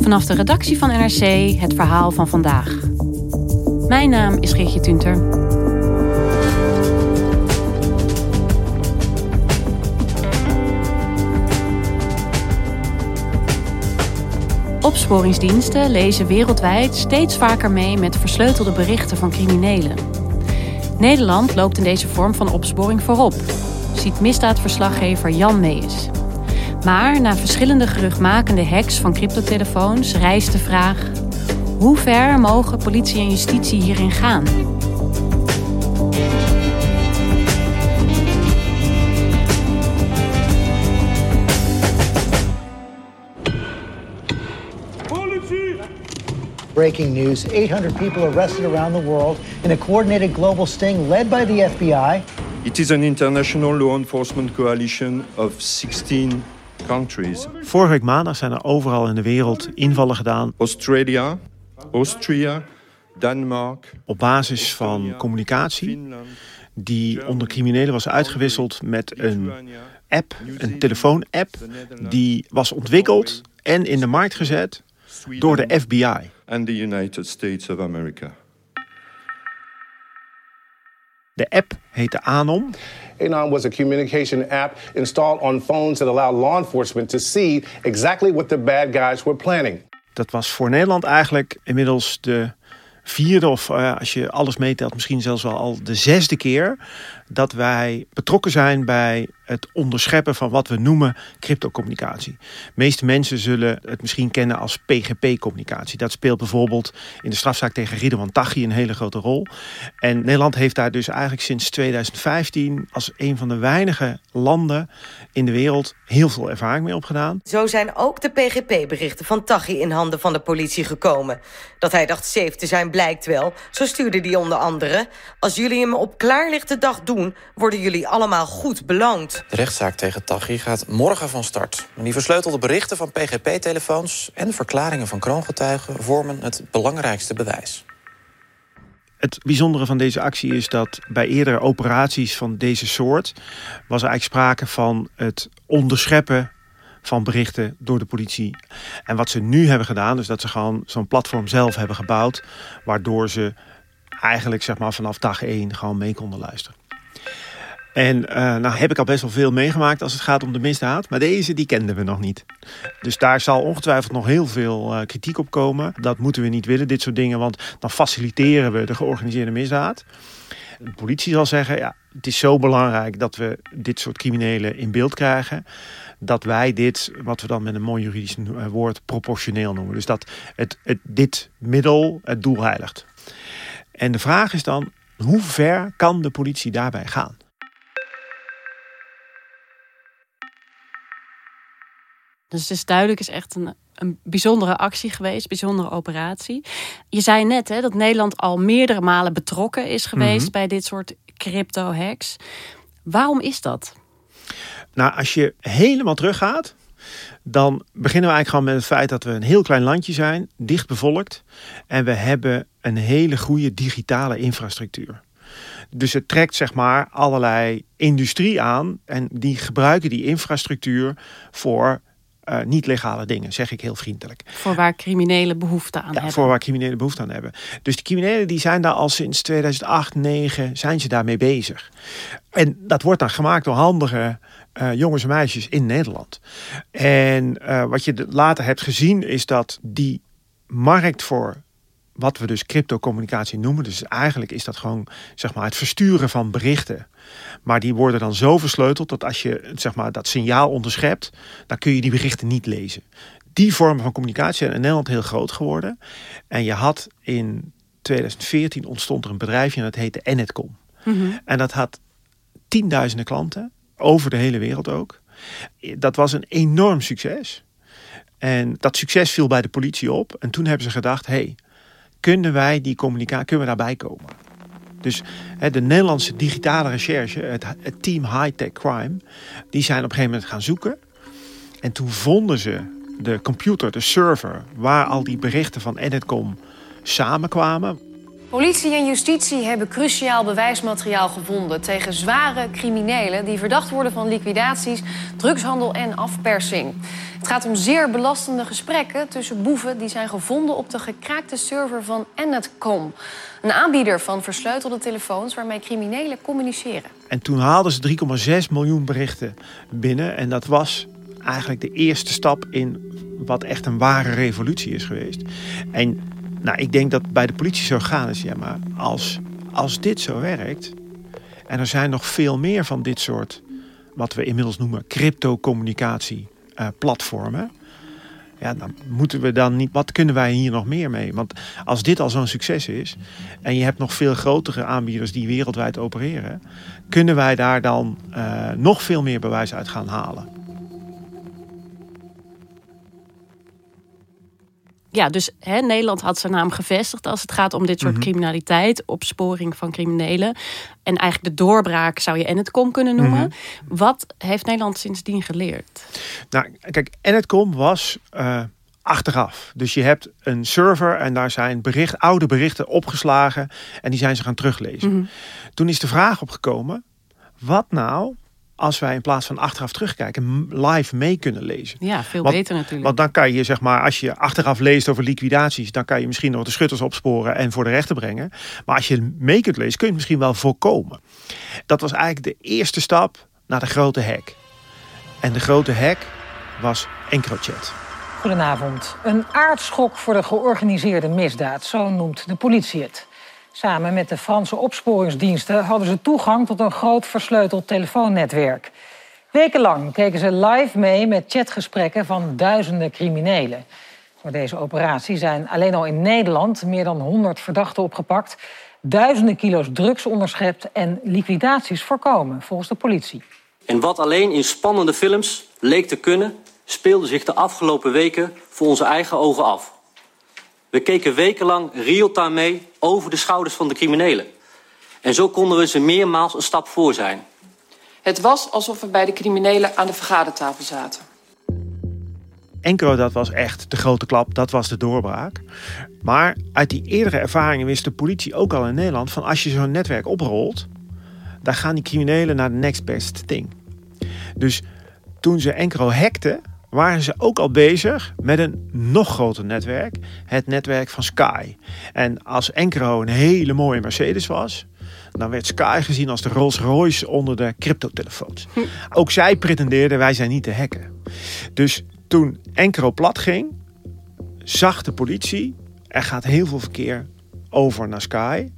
Vanaf de redactie van NRC het verhaal van vandaag. Mijn naam is Geertje Tunter. Opsporingsdiensten lezen wereldwijd steeds vaker mee met versleutelde berichten van criminelen. Nederland loopt in deze vorm van opsporing voorop, ziet misdaadverslaggever Jan Mees. Maar na verschillende geruchtmakende hacks van cryptotelefoons rijst de vraag: hoe ver mogen politie en justitie hierin gaan? Breaking news 800 people arrested around the world in a coordinated global sting led by the FBI. It is an international law enforcement coalition of 16 countries. Vorige week maandag zijn er overal in de wereld invallen gedaan. Australia, Austria, Denmark. Op basis van communicatie die onder criminelen was uitgewisseld met een app, een telefoon-app, die was ontwikkeld en in de markt gezet door de FBI. And the United States of America. De app heette Anom. Anon was a communication app installed on phones that allowed law enforcement to see exactly what the bad guys were planning. Dat was voor Nederland eigenlijk inmiddels de vierde of uh, als je alles meetelt misschien zelfs wel al de zesde keer dat wij betrokken zijn bij het onderscheppen van wat we noemen cryptocommunicatie. De meeste mensen zullen het misschien kennen als PGP-communicatie. Dat speelt bijvoorbeeld in de strafzaak tegen Ridwan Taghi een hele grote rol. En Nederland heeft daar dus eigenlijk sinds 2015 als een van de weinige landen in de wereld heel veel ervaring mee opgedaan. Zo zijn ook de PGP-berichten van Taghi in handen van de politie gekomen. Dat hij dacht safe te zijn blijkt wel. Zo stuurde hij onder andere... als jullie hem op klaarlichte dag doen worden jullie allemaal goed beloond. De rechtszaak tegen Taghi gaat morgen van start. En die versleutelde berichten van PGP-telefoons... en de verklaringen van kroongetuigen vormen het belangrijkste bewijs. Het bijzondere van deze actie is dat bij eerdere operaties van deze soort... was er eigenlijk sprake van het onderscheppen van berichten door de politie. En wat ze nu hebben gedaan, is dat ze gewoon zo'n platform zelf hebben gebouwd... waardoor ze eigenlijk zeg maar, vanaf dag één gewoon mee konden luisteren. En uh, nou heb ik al best wel veel meegemaakt als het gaat om de misdaad. Maar deze, die kenden we nog niet. Dus daar zal ongetwijfeld nog heel veel uh, kritiek op komen. Dat moeten we niet willen, dit soort dingen. Want dan faciliteren we de georganiseerde misdaad. De politie zal zeggen, ja, het is zo belangrijk dat we dit soort criminelen in beeld krijgen. Dat wij dit, wat we dan met een mooi juridisch woord, proportioneel noemen. Dus dat het, het, dit middel het doel heiligt. En de vraag is dan, hoe ver kan de politie daarbij gaan? Dus het is duidelijk is echt een, een bijzondere actie geweest, bijzondere operatie. Je zei net hè, dat Nederland al meerdere malen betrokken is geweest Mhm. bij dit soort crypto-hacks. Waarom is dat? Nou, als je helemaal teruggaat, dan beginnen we eigenlijk gewoon met het feit dat we een heel klein landje zijn, dicht bevolkt. En we hebben een hele goede digitale infrastructuur. Dus het trekt zeg maar allerlei industrie aan en die gebruiken die infrastructuur voor eh, niet-legale dingen, zeg ik heel vriendelijk. Voor waar criminelen behoefte aan Ja, hebben. voor waar criminelen behoefte aan hebben. Dus die criminelen die zijn daar al sinds 2008, 2009 zijn ze daarmee bezig. En dat wordt dan gemaakt door handige eh, jongens en meisjes in Nederland. En eh, wat je de- later hebt gezien is dat die markt voor wat we dus cryptocommunicatie noemen. Dus eigenlijk is dat gewoon zeg maar, het versturen van berichten. Maar die worden dan zo versleuteld dat als je zeg maar, dat signaal onderschept, dan kun je die berichten niet lezen. Die vormen van communicatie zijn in Nederland heel groot geworden. En je had in 2014 ontstond er een bedrijfje en dat heette Enetcom. Mhm. En dat had tienduizenden klanten. over de hele wereld ook. Dat was een enorm succes. En dat succes viel bij de politie op. En toen hebben ze gedacht, hey, kunnen wij die communicatie, kunnen we daarbij komen? Dus de Nederlandse digitale recherche, het, team High Tech Crime, die zijn op een gegeven moment gaan zoeken. En toen vonden ze de computer, de server, waar al die berichten van Editcom samenkwamen. Politie en justitie hebben cruciaal bewijsmateriaal gevonden tegen zware criminelen die verdacht worden van liquidaties, drugshandel en afpersing. Het gaat om zeer belastende gesprekken tussen boeven die zijn gevonden op de gekraakte server van Enetcom, een aanbieder van versleutelde telefoons waarmee criminelen communiceren. En toen haalden ze 3,6 miljoen berichten binnen en dat was eigenlijk de eerste stap in wat echt een ware revolutie is geweest. En nou, ik denk dat bij de politie zo gaan is, ja, maar als, als dit zo werkt, en er zijn nog veel meer van dit soort, wat we inmiddels noemen, crypto-communicatie uh, platformen. Ja, dan moeten we dan niet. Wat kunnen wij hier nog meer mee? Want als dit al zo'n succes is. en je hebt nog veel grotere aanbieders die wereldwijd opereren. kunnen wij daar dan uh, nog veel meer bewijs uit gaan halen. Ja, dus hè, Nederland had zijn naam gevestigd als het gaat om dit soort mm criminaliteit, opsporing van criminelen. En eigenlijk de doorbraak zou je Enetcom kunnen noemen. Mhm. Wat heeft Nederland sindsdien geleerd? Nou, kijk, Enetcom was uh, achteraf. Dus je hebt een server en daar zijn bericht, oude berichten opgeslagen en die zijn ze gaan teruglezen. Mhm. Toen is de vraag opgekomen, wat nou als wij in plaats van achteraf terugkijken live mee kunnen lezen. Ja, veel beter natuurlijk. Want dan kan je, zeg maar, als je achteraf leest over liquidaties, dan kan je misschien nog de schutters opsporen en voor de rechter brengen. Maar als je mee kunt lezen, kun je het misschien wel voorkomen. Dat was eigenlijk de eerste stap naar de grote hack. En de grote hack was EncroChat. Goedenavond. Een aardschok voor de georganiseerde misdaad, zo noemt de politie het. Samen met de Franse opsporingsdiensten hadden ze toegang tot een groot versleuteld telefoonnetwerk. Wekenlang keken ze live mee met chatgesprekken van duizenden criminelen. Voor deze operatie zijn alleen al in Nederland meer dan 100 verdachten opgepakt, duizenden kilo's drugs onderschept en liquidaties voorkomen, volgens de politie. En wat alleen in spannende films leek te kunnen, speelde zich de afgelopen weken voor onze eigen ogen af. We keken wekenlang real-time mee over de schouders van de criminelen. En zo konden we ze meermaals een stap voor zijn. Het was alsof we bij de criminelen aan de vergadertafel zaten. Enkel dat was echt de grote klap, dat was de doorbraak. Maar uit die eerdere ervaringen wist de politie ook al in Nederland... van als je zo'n netwerk oprolt, dan gaan die criminelen naar de next best thing. Dus toen ze Encro hackten, waren ze ook al bezig met een nog groter netwerk. Het netwerk van Sky. En als Encro een hele mooie Mercedes was... dan werd Sky gezien als de Rolls Royce onder de cryptotelefoons. Hm. Ook zij pretendeerden wij zijn niet te hacken. Dus toen Encro plat ging, zag de politie... er gaat heel veel verkeer over naar Sky.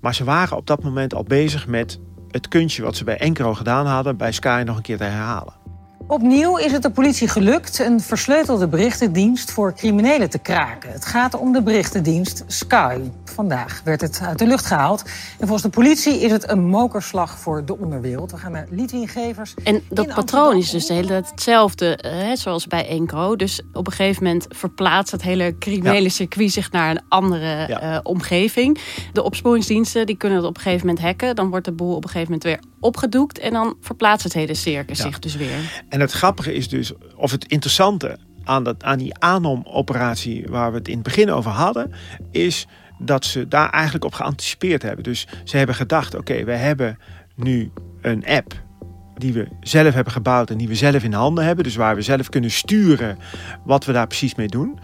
Maar ze waren op dat moment al bezig met het kunstje wat ze bij Encro gedaan hadden... bij Sky nog een keer te herhalen. Opnieuw is het de politie gelukt een versleutelde berichtendienst voor criminelen te kraken. Het gaat om de berichtendienst Sky. Vandaag werd het uit de lucht gehaald. En volgens de politie is het een mokerslag voor de onderwereld. We gaan naar Lidwin Gevers. En dat patroon is dus de hele tijd hetzelfde, hè, zoals bij Encro. Dus op een gegeven moment verplaatst het hele criminele circuit zich naar een andere eh, omgeving. De opsporingsdiensten die kunnen het op een gegeven moment hacken. Dan wordt de boel op een gegeven moment weer opgedoekt. En dan verplaatst het hele circus zich dus weer. En het grappige is dus, of het interessante aan, dat, aan die Anom-operatie waar we het in het begin over hadden, is dat ze daar eigenlijk op geanticipeerd hebben. Dus ze hebben gedacht, oké, we hebben nu een app die we zelf hebben gebouwd en die we zelf in handen hebben, dus waar we zelf kunnen sturen wat we daar precies mee doen,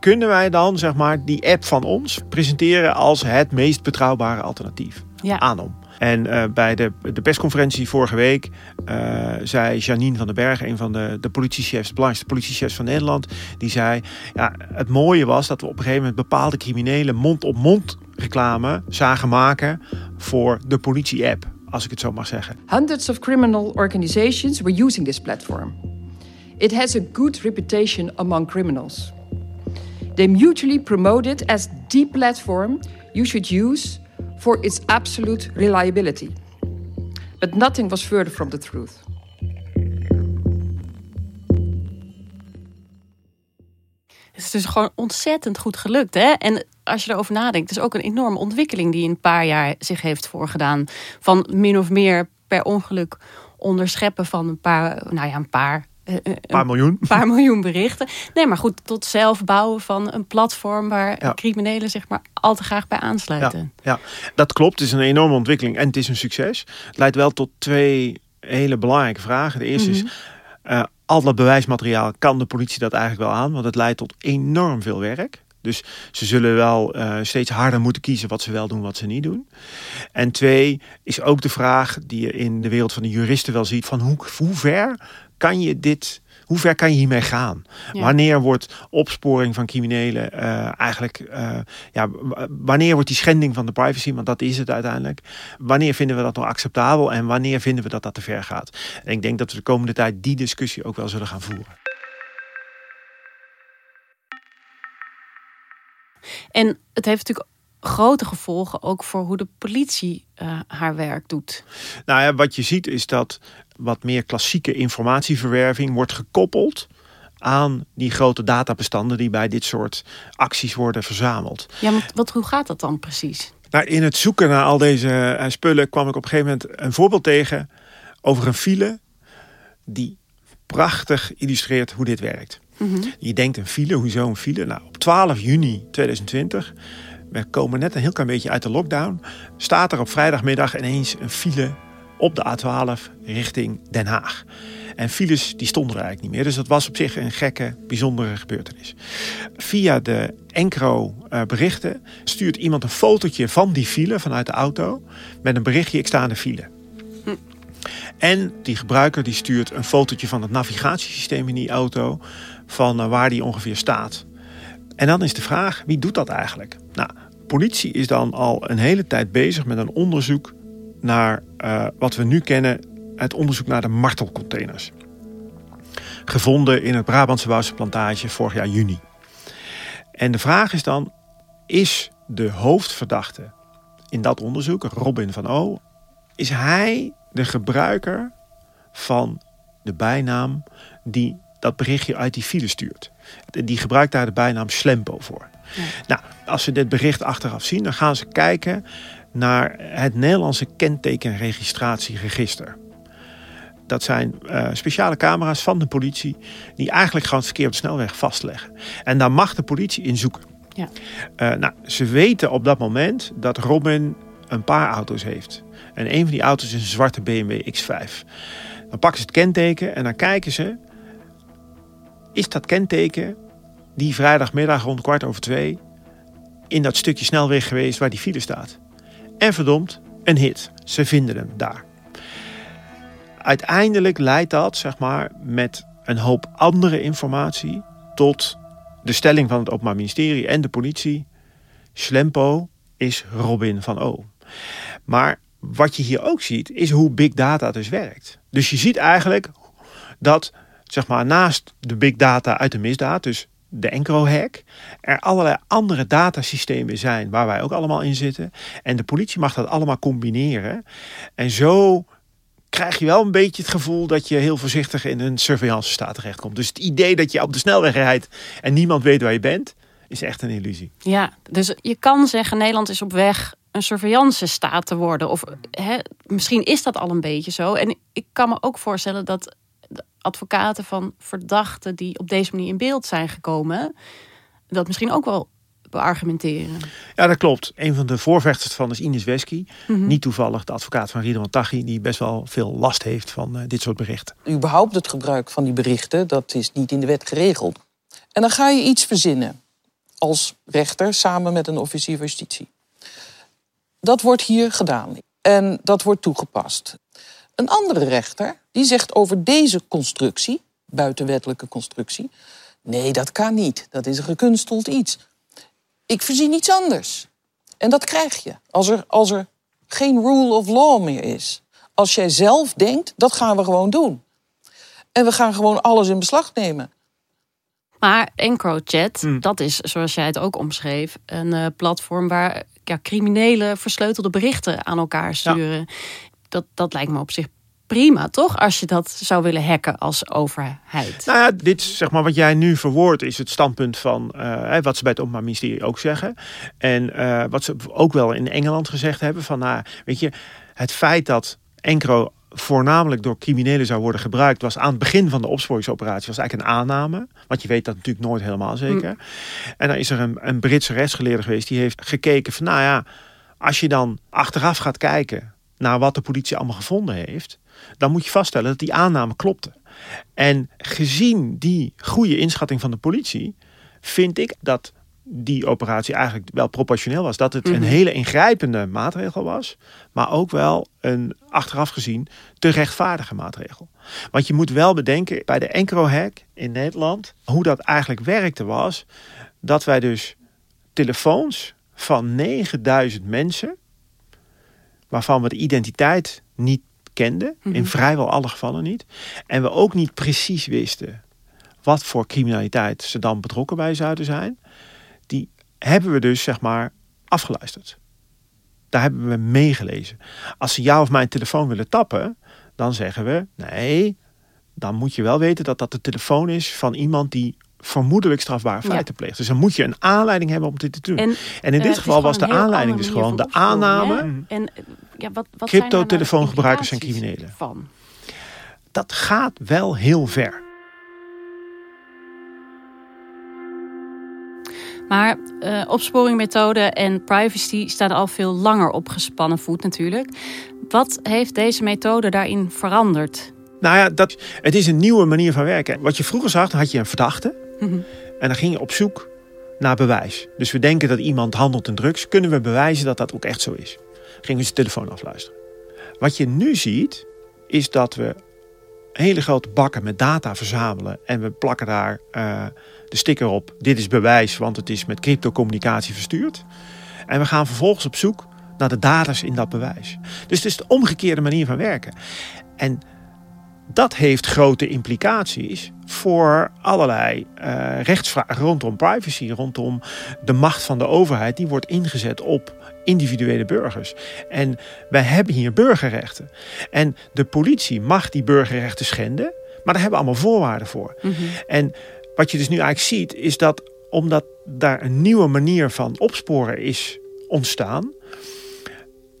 kunnen wij dan zeg maar die app van ons presenteren als het meest betrouwbare alternatief. Ja. Anom. En uh, bij de, de persconferentie vorige week uh, zei Janine van den Berg, een van de, de politiechefs, de belangrijkste politiechefs van Nederland, die zei: ja, Het mooie was dat we op een gegeven moment bepaalde criminelen mond-op-mond reclame zagen maken voor de politie-app, als ik het zo mag zeggen. Hundreds of criminal organizations were using this platform. It has a good reputation among criminals. They mutually promote it as the platform you should use for its absolute reliability. But nothing was further from the truth. Het is dus gewoon ontzettend goed gelukt. Hè? En als je erover nadenkt, is ook een enorme ontwikkeling die in een paar jaar zich heeft voorgedaan. Van min of meer per ongeluk onderscheppen van een paar, nou ja, een paar eh, eh, Een paar miljoen. paar miljoen berichten. Nee, maar goed, tot zelf bouwen van een platform waar Ja. criminelen zich maar al te graag bij aansluiten. Ja, dat klopt. Het is een enorme ontwikkeling en het is een succes. Het leidt wel tot twee hele belangrijke vragen. De eerste Mhm. is, eh, al dat bewijsmateriaal, kan de politie dat eigenlijk wel aan? Want het leidt tot enorm veel werk. Dus ze zullen wel steeds harder moeten kiezen wat ze wel doen, wat ze niet doen. En twee is ook de vraag die je in de wereld van de juristen wel ziet: van hoe, hoe ver kan je dit, hoe ver kan je hiermee gaan? Ja. Wanneer wordt opsporing van criminelen eh, eigenlijk, eh, ja, wanneer wordt die schending van de privacy, want dat is het uiteindelijk, wanneer vinden we dat nog acceptabel en wanneer vinden we dat dat te ver gaat? En ik denk dat we de komende tijd die discussie ook wel zullen gaan voeren. En het heeft natuurlijk grote gevolgen ook voor hoe de politie eh, haar werk doet. Nou ja, wat je ziet is dat wat meer klassieke informatieverwerving wordt gekoppeld aan die grote databestanden die bij dit soort acties worden verzameld. Ja, want wat, hoe gaat dat dan precies? Nou, in het zoeken naar al deze eh, spullen kwam ik op een gegeven moment een voorbeeld tegen over een file die prachtig illustreert hoe dit werkt. Mhm. Je denkt een file, hoezo een file? Nou, op 12 juni 2020, we komen net een heel klein beetje uit de lockdown, staat er op vrijdagmiddag ineens een file op de A12 richting Den Haag. En files die stonden er eigenlijk niet meer. Dus dat was op zich een gekke, bijzondere gebeurtenis. Via de Encro eh, berichten stuurt iemand een fotootje van die file vanuit de auto met een berichtje: ik sta in de file. En die gebruiker die stuurt een fotootje van het navigatiesysteem in die auto van eh, waar die ongeveer staat. En dan is de vraag, wie doet dat eigenlijk? Nou, politie is dan al een hele tijd bezig met een onderzoek naar eh, wat we nu kennen, het onderzoek naar de martelcontainers. Gevonden in het Brabantse Wouwse plantage vorig jaar juni. En de vraag is dan, is de hoofdverdachte in dat onderzoek, Robin van O, is hij de gebruiker van de bijnaam die dat berichtje uit die file stuurt. Die gebruikt daar de bijnaam Slempo voor. Nou, als ze dit bericht achteraf zien, dan gaan ze kijken naar het Nederlandse kentekenregistratieregister. Dat zijn eh, speciale camera's van de politie die eigenlijk gewoon het verkeer op de snelweg vastleggen. En daar mag de politie in zoeken. Ja. Eh, nou, ze weten op dat moment dat Robin een paar auto's heeft. En een van die auto's is een zwarte BMW X5. Dan pakken ze het kenteken en dan kijken ze... is dat kenteken die vrijdagmiddag rond kwart over twee... in dat stukje snelweg geweest waar die file staat? En verdomd, een hit. Ze vinden hem daar. Uiteindelijk leidt dat, zeg maar, met een hoop andere informatie... tot de stelling van het Openbaar Ministerie en de politie... Slempo is Robin van O. Maar wat je hier ook ziet, is hoe big data dus werkt. Dus je ziet eigenlijk dat, zeg maar, naast de big data uit de misdaad, dus de Encro-hack, er allerlei andere datasystemen zijn waar wij ook allemaal in zitten. En de politie mag dat allemaal combineren. En zo krijg je wel een beetje het gevoel dat je heel voorzichtig in een surveillance staat terechtkomt. Dus het idee dat je op de snelweg rijdt en niemand weet waar je bent, is echt een illusie. Ja, dus je kan zeggen Nederland is op weg een surveillance staat te worden. Of hè, misschien is dat al een beetje zo. En ik kan me ook voorstellen dat advocaten van verdachten die op deze manier in beeld zijn gekomen, dat misschien ook wel beargumenteren. Ja, dat klopt. Een van de voorvechters van is Ines Wesky. Mhm. Niet toevallig de advocaat van Ridwan Taghi, die best wel veel last heeft van eh, dit soort berichten. Überhaupt het gebruik van die berichten, dat is niet in de wet geregeld. En dan ga je iets verzinnen als rechter samen met een officier van justitie. Dat wordt hier gedaan en dat wordt toegepast. Een andere rechter die zegt over deze constructie, buitenwettelijke constructie, nee, dat kan niet. Dat is een gekunsteld iets. Ik verzin iets anders. En dat krijg je als er, als er geen rule of law meer is. Als jij zelf denkt, dat gaan we gewoon doen. En we gaan gewoon alles in beslag nemen. Maar EncroChat, dat is, zoals jij het ook omschreef, een eh, platform waar ja, criminelen versleutelde berichten aan elkaar sturen. Dat, dat lijkt me op zich prima, toch? Als je dat zou willen hacken als overheid. Nou ja, dit zeg maar wat jij nu verwoordt is het standpunt van uh, wat ze bij het Openbaar Ministerie ook zeggen. En uh, wat ze ook wel in Engeland gezegd hebben van nou, weet je, het feit dat Encro voornamelijk door criminelen zou worden gebruikt, was aan het begin van de opsporingsoperatie was eigenlijk een aanname. Want je weet dat natuurlijk nooit helemaal zeker. Mm. En dan is er een, een Britse rechtsgeleerde geweest die heeft gekeken van nou ja, als je dan achteraf gaat kijken naar wat de politie allemaal gevonden heeft, dan moet je vaststellen dat die aanname klopte. En gezien die goede inschatting van de politie, vind ik dat die operatie eigenlijk wel proportioneel was. Dat het een mhm. hele ingrijpende maatregel was, maar ook wel een achteraf gezien te rechtvaardige maatregel. Want je moet wel bedenken, bij de Encro-hack in Nederland, hoe dat eigenlijk werkte was, dat wij dus telefoons van 9000 mensen, waarvan we de identiteit niet kenden, in mhm. vrijwel alle gevallen niet, en we ook niet precies wisten wat voor criminaliteit ze dan betrokken bij zouden zijn, die hebben we dus zeg maar afgeluisterd. Daar hebben we meegelezen. Als ze jou of mijn telefoon willen tappen, dan zeggen we nee, dan moet je wel weten dat dat de telefoon is van iemand die vermoedelijk strafbare feiten pleegt. Dus dan moet je een aanleiding hebben om dit te doen. En, en in dit geval was de aanleiding dus gewoon de aanname. En, ja, wat, wat crypto-telefoongebruikers en criminelen. Van? Dat gaat wel heel ver. Maar uh, opsporingmethode en privacy staan al veel langer op gespannen voet natuurlijk. Wat heeft deze methode daarin veranderd? Nou ja, dat, het is een nieuwe manier van werken. Wat je vroeger zag, dan had je een verdachte. En dan ging je op zoek naar bewijs. Dus we denken dat iemand handelt in drugs. Kunnen we bewijzen dat dat ook echt zo is? Gingen we zijn telefoon afluisteren. Wat je nu ziet, is dat we hele grote bakken met data verzamelen. En we plakken daar uh, de sticker op. Dit is bewijs, want het is met cryptocommunicatie verstuurd. En we gaan vervolgens op zoek naar de daders in dat bewijs. Dus het is de omgekeerde manier van werken. En dat heeft grote implicaties voor allerlei uh, rechtsvragen rondom privacy, rondom de macht van de overheid. Die wordt ingezet op individuele burgers. En wij hebben hier burgerrechten. En de politie mag die burgerrechten schenden, maar daar hebben we allemaal voorwaarden voor. Mhm. En wat je dus nu eigenlijk ziet, is dat omdat daar een nieuwe manier van opsporen is ontstaan,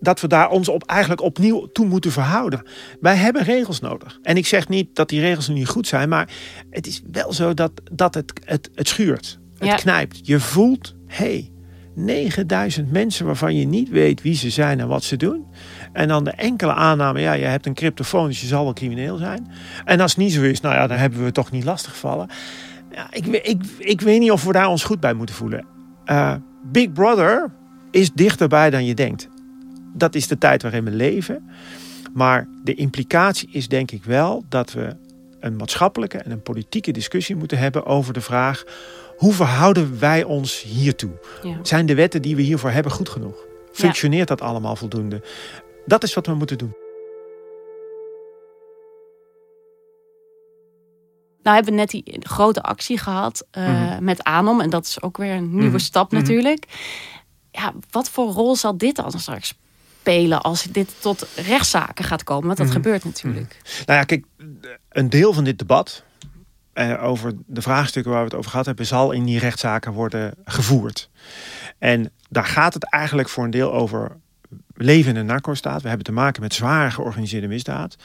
dat we daar ons op eigenlijk opnieuw toe moeten verhouden. Wij hebben regels nodig. En ik zeg niet dat die regels nu niet goed zijn, maar het is wel zo dat, dat het, het, het schuurt. Het knijpt. Je voelt, hé, hey, 9000 mensen waarvan je niet weet wie ze zijn en wat ze doen. En dan de enkele aanname, ja, je hebt een cryptofoon, dus je zal wel crimineel zijn. En als het niet zo is, nou ja, dan hebben we toch niet lastiggevallen. Ja, ik, ik, ik weet niet of we daar ons goed bij moeten voelen. Uh, Big Brother is dichterbij dan je denkt. Dat is de tijd waarin we leven. Maar de implicatie is denk ik wel dat we een maatschappelijke en een politieke discussie moeten hebben over de vraag: hoe verhouden wij ons hiertoe? Zijn de wetten die we hiervoor hebben goed genoeg? Functioneert dat allemaal voldoende? Dat is wat we moeten doen. Nou hebben we net die grote actie gehad uh, met Anom. En dat is ook weer een nieuwe mhm. stap mhm. natuurlijk. Ja, wat voor rol zal dit dan straks spelen als dit tot rechtszaken gaat komen? Want dat mhm. gebeurt natuurlijk. Nou ja, kijk, een deel van dit debat uh, over de vraagstukken waar we het over gehad hebben, zal in die rechtszaken worden gevoerd. En daar gaat het eigenlijk voor een deel over leven in een narco-staat. We hebben te maken met zware georganiseerde misdaad.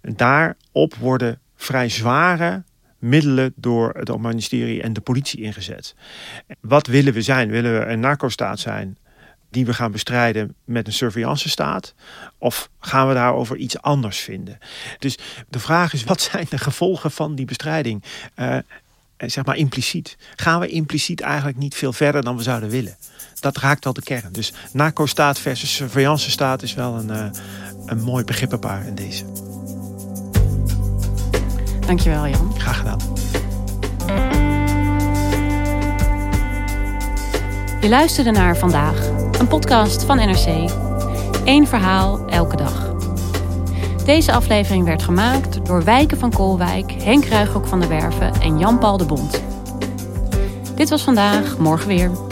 En daarop worden vrij zware middelen door het ministerie en de politie ingezet. Wat willen we zijn? Willen we een narco-staat zijn die we gaan bestrijden met een surveillance staat? Of gaan we daarover iets anders vinden? Dus de vraag is, wat zijn de gevolgen van die bestrijding? Uh, zeg maar impliciet. Gaan we impliciet eigenlijk niet veel verder dan we zouden willen? Dat raakt wel de kern. Dus narco-staat versus surveillance staat is wel een, uh, een mooi begrippenpaar in deze. Dankjewel Jan. Graag gedaan. Je luisterde naar Vandaag, een podcast van NRC. Eén verhaal elke dag. Deze aflevering werd gemaakt door Wijken van Koolwijk, Henk Ruigrok van der Werven en Jan-Paul de Bond. Dit was vandaag, morgen weer.